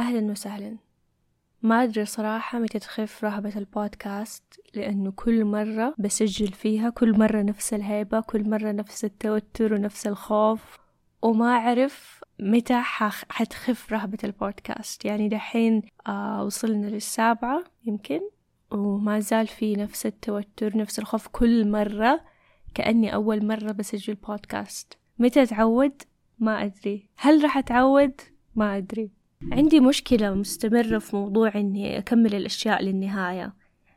أهلا وسهلا. ما أدري صراحة متى تخف رهبة البودكاست لأنه كل مرة بسجل فيها كل مرة نفس الهيبة كل مرة نفس التوتر ونفس الخوف. وما أعرف متى حتخف رهبة البودكاست. يعني دحين آه وصلنا للسابعة يمكن وما زال في نفس التوتر نفس الخوف كل مرة كأني أول مرة بسجل بودكاست. متى أتعود؟ ما أدري. هل راح أتعود؟ ما أدري. عندي مشكلة مستمرة في موضوع إني أكمل الأشياء للنهاية.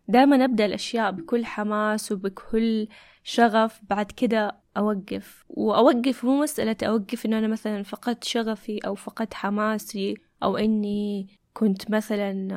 دائما أبدأ الأشياء بكل حماس وبكل شغف بعد كده أوقف. وأوقف مو مسألة أوقف إنه أنا مثلا فقدت شغفي أو فقدت حماسي أو إني كنت مثلا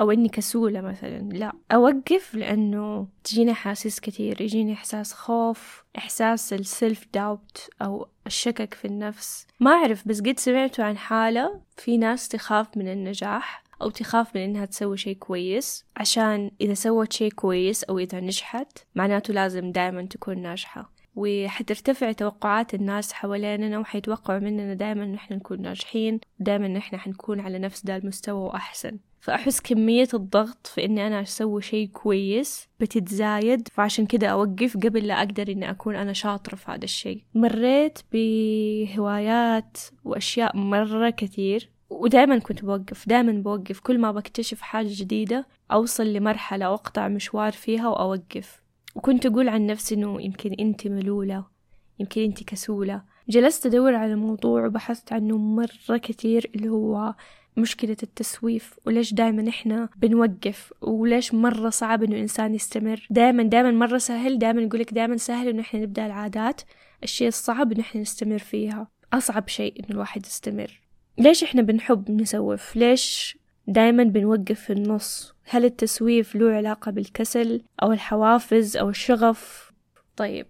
أو إني كسولة مثلا لا أوقف لأنه تجيني أحاسيس كثير يجيني إحساس خوف إحساس السلف داوت أو الشكك في النفس. ما أعرف بس قد سمعتوا عن حالة في ناس تخاف من النجاح أو تخاف من إنها تسوي شيء كويس. عشان إذا سوت شيء كويس أو إذا نجحت معناته لازم دائما تكون ناجحة. وحترتفع توقعات الناس حواليننا وحيتوقعوا مننا دائما إن إحنا نكون ناجحين دائما إن إحنا حنكون على نفس ذا المستوى وأحسن. فأحس كمية الضغط في إني أنا أسوي شيء كويس بتتزايد فعشان كده أوقف قبل لا أقدر إني أكون أنا شاطرة في هذا الشيء. مريت بهوايات وأشياء مرة كثير ودائما كنت بوقف دائما بوقف. كل ما بكتشف حاجة جديدة أوصل لمرحلة وأقطع مشوار فيها وأوقف. وكنت أقول عن نفسي إنه يمكن أنت ملولة يمكن أنت كسولة. جلست أدور على الموضوع وبحثت عنه مرة كثير اللي هو مشكلة التسويف وليش دايما إحنا بنوقف وليش مرة صعب إنه إنسان يستمر. دايما دايما مرة سهل دايما يقولك دايما سهل إنه إحنا نبدأ العادات. الشيء الصعب إنه إحنا نستمر فيها. أصعب شيء إنه الواحد يستمر. ليش إحنا بنحب نسوف؟ ليش دايما بنوقف في النص؟ هل التسويف له علاقة بالكسل أو الحوافز أو الشغف؟ طيب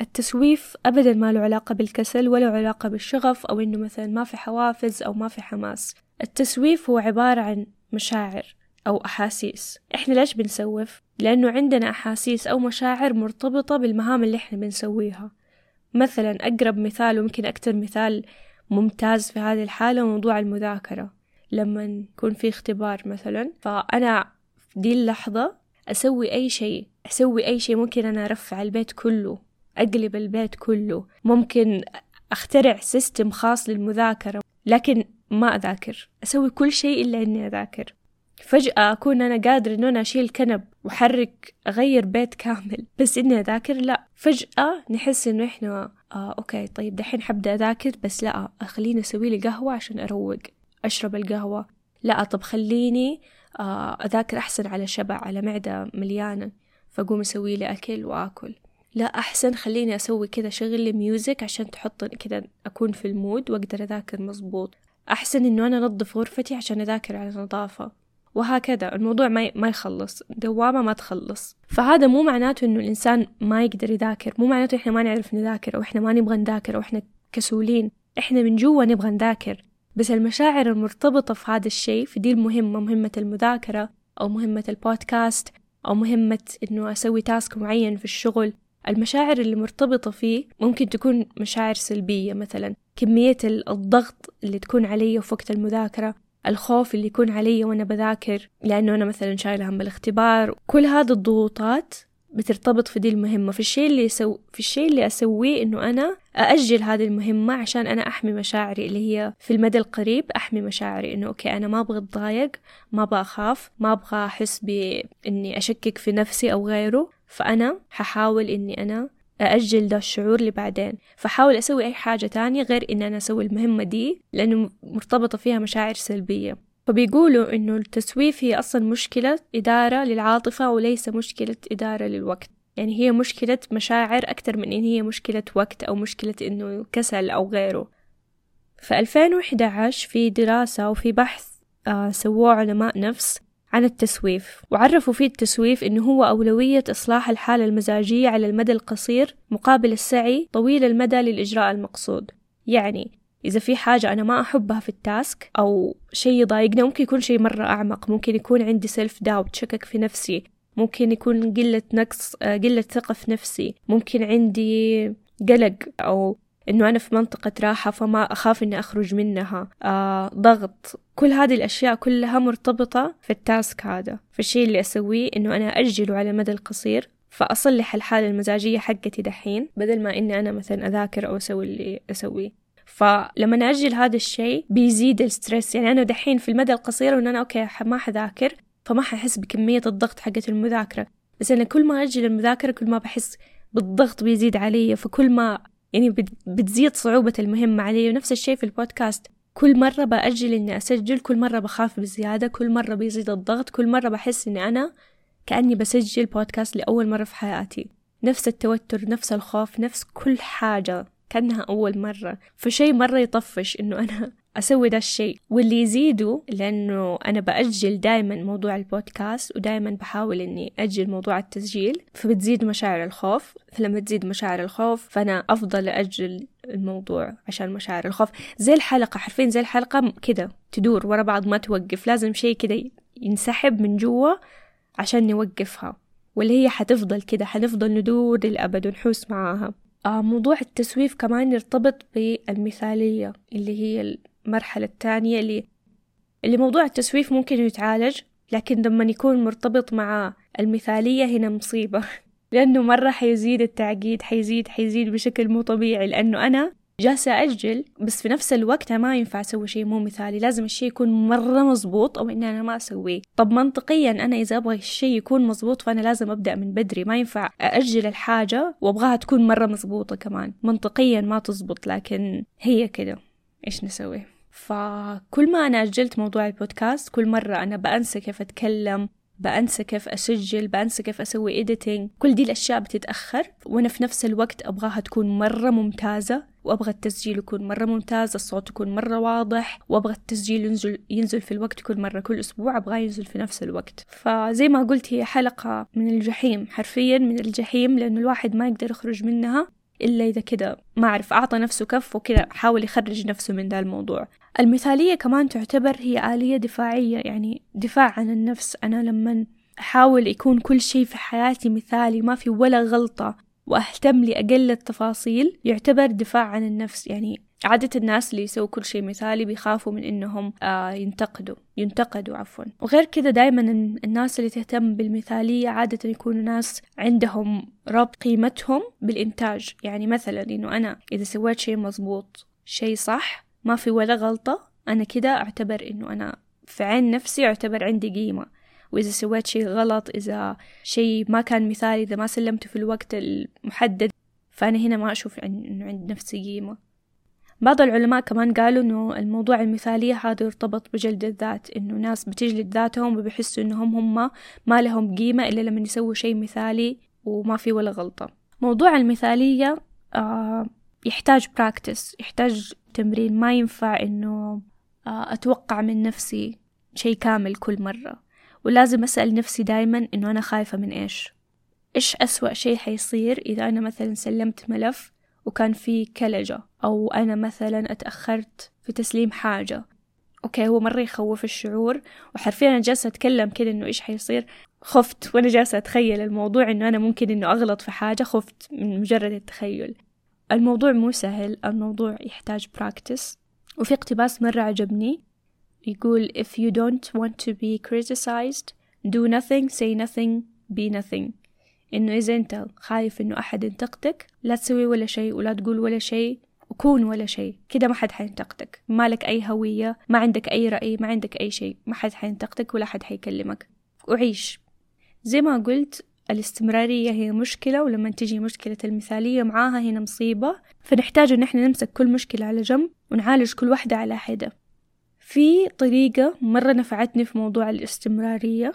التسويف أبدا ما له علاقة بالكسل ولا علاقة بالشغف أو إنه مثلا ما في حوافز أو ما في حماس. التسويف هو عبارة عن مشاعر أو أحاسيس. إحنا ليش بنسوف؟ لأنه عندنا أحاسيس أو مشاعر مرتبطة بالمهام اللي إحنا بنسويها. مثلا أقرب مثال ويمكن أكتر مثال ممتاز في هذه الحالة موضوع المذاكرة. لما يكون في اختبار مثلا. فأنا في دي اللحظة أسوي أي شيء أسوي أي شيء ممكن أنا أرفع البيت كله أقلب البيت كله. ممكن أخترع system خاص للمذاكرة لكن ما أذاكر. أسوي كل شيء إلا إني أذاكر. فجأة أكون أنا قادر إنه أنا أشيل كنب وحرك أغير بيت كامل. بس إني أذاكر لا. فجأة نحس إنه إحنا آه okay طيب دحين حبدأ أذاكر بس لا خليني أسوي لي قهوة عشان أروق. أشرب القهوة. لا طب خليني آه أذاكر أحسن على شبع على معدة مليانة فأقوم أسوي لي أكل وآكل. لا أحسن خليني أسوي كذا شغل music عشان تحط كذا أكون في ال mood وأقدر أذاكر مزبوط أحسن إنه أنا أنظف غرفتي عشان أذاكر على نظافة وهكذا. الموضوع ما ما يخلص. دوامة ما تخلص. فهذا مو معناته إنه الإنسان ما يقدر يذاكر. مو معناته إحنا ما نعرف نذاكر أو إحنا ما نبغى نذاكر أو إحنا كسولين. إحنا من جوا نبغى نذاكر. بس المشاعر المرتبطة في هذا الشيء في دي المهمة مهمة المذاكرة أو مهمة البودكاست أو مهمة إنه أسوي تاسك معين في الشغل. المشاعر اللي مرتبطة فيه ممكن تكون مشاعر سلبية مثلا كمية الضغط اللي تكون علي في وقت المذاكرة الخوف اللي يكون علي وأنا بذاكر لأنه أنا مثلا شايلة هم الاختبار كل هذه الضغوطات بترتبط في دي المهمة. في الشيء اللي يسو... في الشيء اللي أسويه إنه أنا أأجل هذه المهمة عشان أنا أحمي مشاعري اللي هي في المدى القريب أحمي مشاعري إنه أوكي أنا ما أبغى أتضايق ما أبغى أخاف ما أبغى أحس بإني أشكك في نفسي أو غيره. فأنا ححاول إني أنا أأجل ده الشعور لبعدين فحاول أسوي أي حاجة تانية غير إن أنا أسوي المهمة دي لأنه مرتبطة فيها مشاعر سلبية. فبيقولوا إنه التسويف هي أصلا مشكلة إدارة للعاطفة وليس مشكلة إدارة للوقت. يعني هي مشكلة مشاعر أكثر من إن هي مشكلة وقت أو مشكلة إنه كسل أو غيره. في 2011 في دراسة وفي بحث آه سووه علماء نفس عن التسويف. وعرفوا فيه التسويف إنه هو أولوية إصلاح الحالة المزاجية على المدى القصير مقابل السعي طويل المدى للإجراء المقصود. يعني إذا في حاجة أنا ما أحبها في ال task أو شيء يضايقني ممكن يكون شيء مرة أعمق ممكن يكون عندي self doubt شكك في نفسي ممكن يكون قلة نقص قلة ثقة في نفسي ممكن عندي قلق أو إنه أنا في منطقة راحة فما أخاف إني أخرج منها آه ضغط. كل هذه الأشياء كلها مرتبطة في ال task هذا. فالشيء اللي أسويه إنه أنا أجله على المدى القصير فأصلح الحالة المزاجية حقتي دحين بدل ما إني أنا مثلا أذاكر أو أسوي اللي أسويه. فلما نأجل هذا الشيء بيزيد ال stress. يعني أنا دحين في المدى القصير إنه أنا okay ما حذاكر فما ححس بكمية الضغط حقت المذاكرة. بس أنا كل ما أجل المذاكرة كل ما بحس بالضغط بيزيد علي فكل ما يعني بتزيد صعوبة المهمة علي. ونفس الشيء في البودكاست كل مرة بأجل إني أسجل كل مرة بخاف بزيادة كل مرة بيزيد الضغط كل مرة بحس إني أنا كأني بسجل بودكاست لأول مرة في حياتي. نفس التوتر نفس الخوف نفس كل حاجة. كأنها أول مرة. فشي مرة يطفش إنه أنا أسوي ده الشيء واللي يزيده لأنه أنا بأجل دايما موضوع البودكاست ودايما بحاول إني أجل موضوع التسجيل. فبتزيد مشاعر الخوف. فلما تزيد مشاعر الخوف فأنا أفضل أجل الموضوع عشان مشاعر الخوف. زي الحلقة حرفيا زي الحلقة كده تدور ورا بعض ما توقف. لازم شيء كده ينسحب من جوا عشان نوقفها. واللي هي حتفضل كده حنفضل ندور للأبد ونحوس معاها. موضوع التسويف كمان يرتبط بالمثالية اللي هي المرحلة الثانية اللي اللي موضوع التسويف ممكن يتعالج لكن لما يكون مرتبط مع المثالية هنا مصيبة. لأنه مرة حيزيد التعقيد حيزيد حيزيد بشكل مو طبيعي لأنه أنا جالسة أجل بس في نفس الوقت ما ينفع أسوي شيء مو مثالي. لازم الشيء يكون مرة مزبوط أو إني أنا ما أسويه. طب منطقيا أنا إذا أبغى الشيء يكون مزبوط فأنا لازم أبدأ من بدري. ما ينفع أأجل الحاجة وأبغاها تكون مرة مزبوطة كمان. منطقيا ما تزبط لكن هي كده. إيش نسوي؟ فكل ما أنا أجلت موضوع البودكاست كل مرة أنا بأنسى كيف أتكلم بأنسى كيف أسجل بأنسى كيف أسوي إيديتينج كل دي الأشياء بتتأخر وأنا في نفس الوقت أبغاها تكون مرة ممتازة. وأبغى التسجيل يكون مرة ممتاز الصوت يكون مرة واضح وأبغى التسجيل ينزل, ينزل في الوقت كل مرة كل أسبوع أبغاه ينزل في نفس الوقت. فزي ما قلت هي حلقة من الجحيم حرفيا من الجحيم لأنه الواحد ما يقدر يخرج منها إلا إذا كده ما أعرف أعطى نفسه كف وكده حاول يخرج نفسه من ذا الموضوع. المثالية كمان تعتبر هي آلية دفاعية يعني دفاع عن النفس. أنا لما أحاول يكون كل شيء في حياتي مثالي ما في ولا غلطة وأهتم لأقل التفاصيل يعتبر دفاع عن النفس. يعني عادة الناس اللي يسووا كل شيء مثالي بيخافوا من إنهم آه ينتقدوا ينتقدوا عفوا. وغير كذا دايما الناس اللي تهتم بالمثالية عادة يكونوا ناس عندهم ربط قيمتهم بالإنتاج. يعني مثلا إنه أنا إذا سويت شيء مزبوط شيء صح ما في ولا غلطة أنا كده أعتبر إنه أنا في عين نفسي أعتبر عندي قيمة. وإذا سويت شيء غلط إذا شيء ما كان مثالي إذا ما سلمته في الوقت المحدد فأنا هنا ما أشوف إنه عند نفسي قيمة. بعض العلماء كمان قالوا إنه الموضوع المثالية هذا يرتبط بجلد الذات إنه ناس بتجلد ذاتهم وبيحسوا إنهم هم ما لهم قيمة إلا لما يسووا شيء مثالي وما في ولا غلطة. موضوع المثالية آه يحتاج براكتس يحتاج تمرين. ما ينفع إنه آه أتوقع من نفسي شيء كامل كل مرة. ولازم أسأل نفسي دايما إنه أنا خايفة من إيش. إيش أسوأ شيء حيصير إذا أنا مثلا سلمت ملف وكان في كلجة أو أنا مثلا أتأخرت في تسليم حاجة. okay هو مرة يخوف الشعور وحرفيا أنا جالسة أتكلم كده إنه إيش حيصير. خفت وأنا جالسة أتخيل الموضوع إنه أنا ممكن إنه أغلط في حاجة. خفت من مجرد التخيل. الموضوع مو سهل الموضوع يحتاج practice وفي اقتباس مرة عجبني. يقول if you don't want to be criticized do nothing say nothing be nothing. إنه إذا أنت خايف إنه أحد ينتقدك لا تسوي ولا شيء ولا تقول ولا شيء وكون ولا شيء. كده ما حد حينتقدك. ما لك أي هوية ما عندك أي رأي ما عندك أي شيء. ما حد حينتقدك ولا حد حيكلمك. وعيش. زي ما قلت الاستمرارية هي مشكلة ولما تجي مشكلة المثالية معاها هنا مصيبة. فنحتاج إن إحنا نمسك كل مشكلة على جنب ونعالج كل واحدة على حدة. في طريقة مرة نفعتني في موضوع الاستمرارية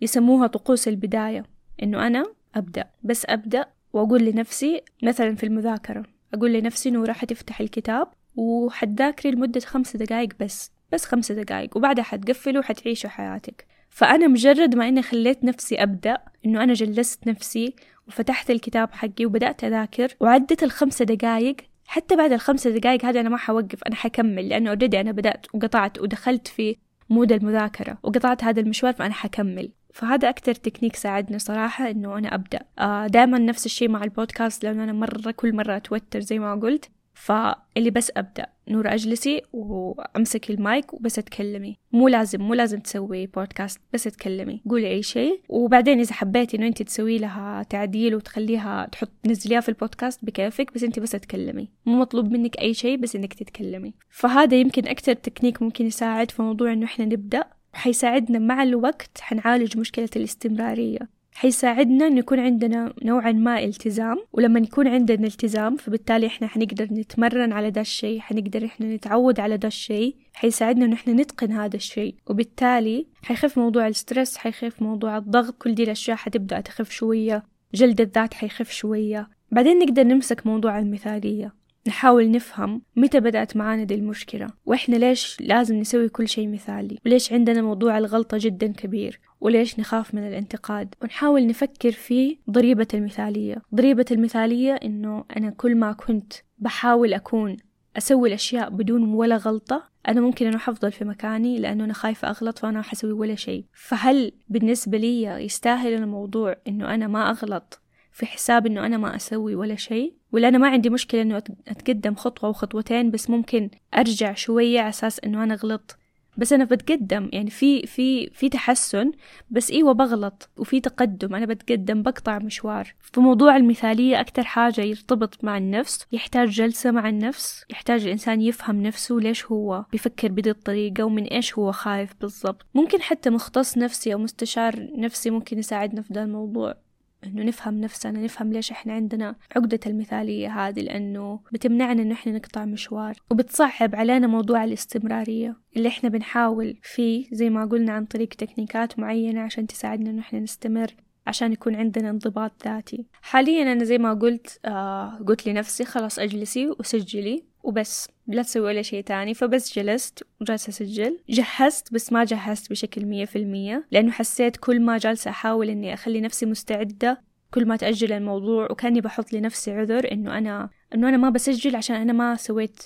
يسموها طقوس البداية إنه أنا أبدأ. بس أبدأ وأقول لنفسي مثلا في المذاكرة أقول لنفسي نورة حتفتح الكتاب وحتذاكري لمدة خمس دقايق بس بس خمس دقايق وبعدها حتقفلي وحتعيشوا حياتك. فأنا مجرد ما إني خليت نفسي أبدأ إنه أنا جلست نفسي وفتحت الكتاب حقي وبدأت أذاكر وعدت الخمسة دقايق حتى بعد الخمسة دقايق هذه أنا ما حوقف أنا حكمل لأنه already أنا بدأت وقطعت ودخلت في mood المذاكرة وقطعت هذا المشوار فأنا حكمل. فهذا أكتر تكنيك ساعدني صراحة إنه أنا أبدأ. آه دائما نفس الشيء مع البودكاست لأنه أنا مرة كل مرة أتوتر زي ما قلت. فاللي بس أبدأ نور أجلسي وأمسكي المايك وبس أتكلمي مو لازم مو لازم تسوي بودكاست بس تكلمي. قولي أي شيء. وبعدين إذا حبيتي إنه أنت تسوي لها تعديل وتخليها تحط تنزليها في البودكاست بكيفك بس أنت بس تكلمي. مو مطلوب منك أي شيء بس إنك تتكلمي. فهذا يمكن أكتر تكنيك ممكن يساعد في موضوع إنه إحنا نبدأ. وحيساعدنا مع الوقت حنعالج مشكلة الاستمرارية. حيساعدنا إنه يكون عندنا نوعا ما التزام ولما يكون عندنا التزام فبالتالي إحنا حنقدر نتمرن على ده الشيء حنقدر إحنا نتعود على ده الشيء حيساعدنا إنه إحنا نتقن هذا الشيء. وبالتالي حيخف موضوع ال stress حيخف موضوع الضغط كل دي الأشياء حتبدأ تخف شوية جلد الذات حيخف شوية. بعدين نقدر نمسك موضوع المثالية. نحاول نفهم متى بدأت معانا دي المشكلة وإحنا ليش لازم نسوي كل شيء مثالي؟ وليش عندنا موضوع الغلطة جدا كبير؟ وليش نخاف من الانتقاد؟ ونحاول نفكر في ضريبة المثالية. ضريبة المثالية إنه أنا كل ما كنت بحاول أكون أسوي الأشياء بدون ولا غلطة أنا ممكن أنه حفضل في مكاني لأنه أنا خايفة أغلط فأنا حسوي ولا شيء. فهل بالنسبة لي يستاهل الموضوع إنه أنا ما أغلط؟ في حساب إنه أنا ما أسوي ولا شيء ولا أنا ما عندي مشكلة إنه أتقدم خطوة وخطوتين بس ممكن أرجع شوية على أساس إنه أنا غلط بس أنا بتقدم يعني في في في تحسن بس إيوه بغلط وفي تقدم. أنا بتقدم بقطع مشوار. في موضوع المثالية أكتر حاجة يرتبط مع النفس يحتاج جلسة مع النفس يحتاج الإنسان يفهم نفسه ليش هو بيفكر بهذه الطريقة ومن إيش هو خايف بالضبط. ممكن حتى مختص نفسي أو مستشار نفسي ممكن يساعدنا في ده الموضوع. إنه نفهم نفسنا نفهم ليش إحنا عندنا عقدة المثالية هذه لأنه بتمنعنا إنه إحنا نقطع مشوار وبتصعب علينا موضوع الاستمرارية اللي إحنا بنحاول فيه زي ما قلنا عن طريق تكنيكات معينة عشان تساعدنا إنه إحنا نستمر عشان يكون عندنا انضباط ذاتي. حاليا أنا زي ما قلت آه قلت لنفسي خلاص أجلسي وسجلي. وبس لا تسوي ولا شيء تاني. فبس جلست وجالسة أسجل. جهزت بس ما جهزت بشكل مية في المية لأنه حسيت كل ما جالسة أحاول إني أخلي نفسي مستعدة كل ما تأجل الموضوع وكأني بحط لنفسي عذر إنه أنا إنه أنا ما بسجل عشان أنا ما سويت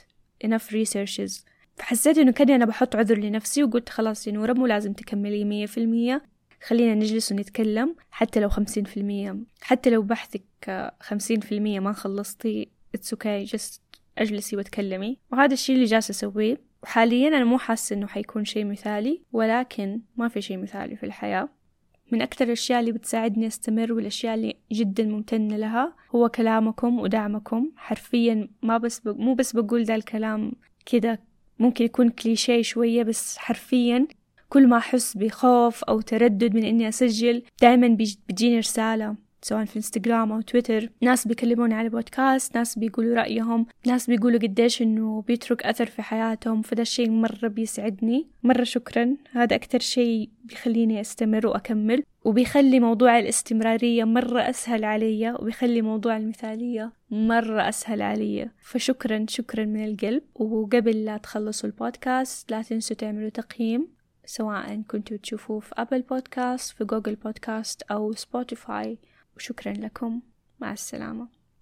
enough researches. فحسيت إنه كأني أنا بحط عذر لنفسي وقلت خلاص يا نورة مو لازم تكملي مية في المية. خلينا نجلس ونتكلم حتى لو خمسين في المية. حتى لو بحثك خمسين في المية ما خلصتي it's okay just أجلسي وتكلمي وهذا الشيء اللي جالسة أسويه. وحاليا أنا مو حاسة إنه حيكون شيء مثالي ولكن ما في شيء مثالي في الحياة. من أكثر الأشياء اللي بتساعدني أستمر والأشياء اللي جدا ممتنة لها هو كلامكم ودعمكم. حرفيا ما بس ب... مو بس بقول ذا الكلام كذا ممكن يكون كليشيه شوية بس حرفيا كل ما أحس بخوف أو تردد من إني أسجل دائما بتجيني رسالة. سواء في انستغرام أو تويتر ناس بيكلموني على بودكاست ناس بيقولوا رأيهم ناس بيقولوا قديش إنه بيترك أثر في حياتهم فده الشيء مرة بيسعدني. مرة شكرا. هذا أكتر شيء بيخليني أستمر وأكمل وبيخلي موضوع الاستمرارية مرة أسهل علي وبيخلي موضوع المثالية مرة أسهل علي. فشكرا شكرا من القلب. وقبل لا تخلصوا البودكاست لا تنسوا تعملوا تقييم سواء كنتوا تشوفوه في Apple Podcast في Google Podcast أو Spotify وشكرا لكم. مع السلامة.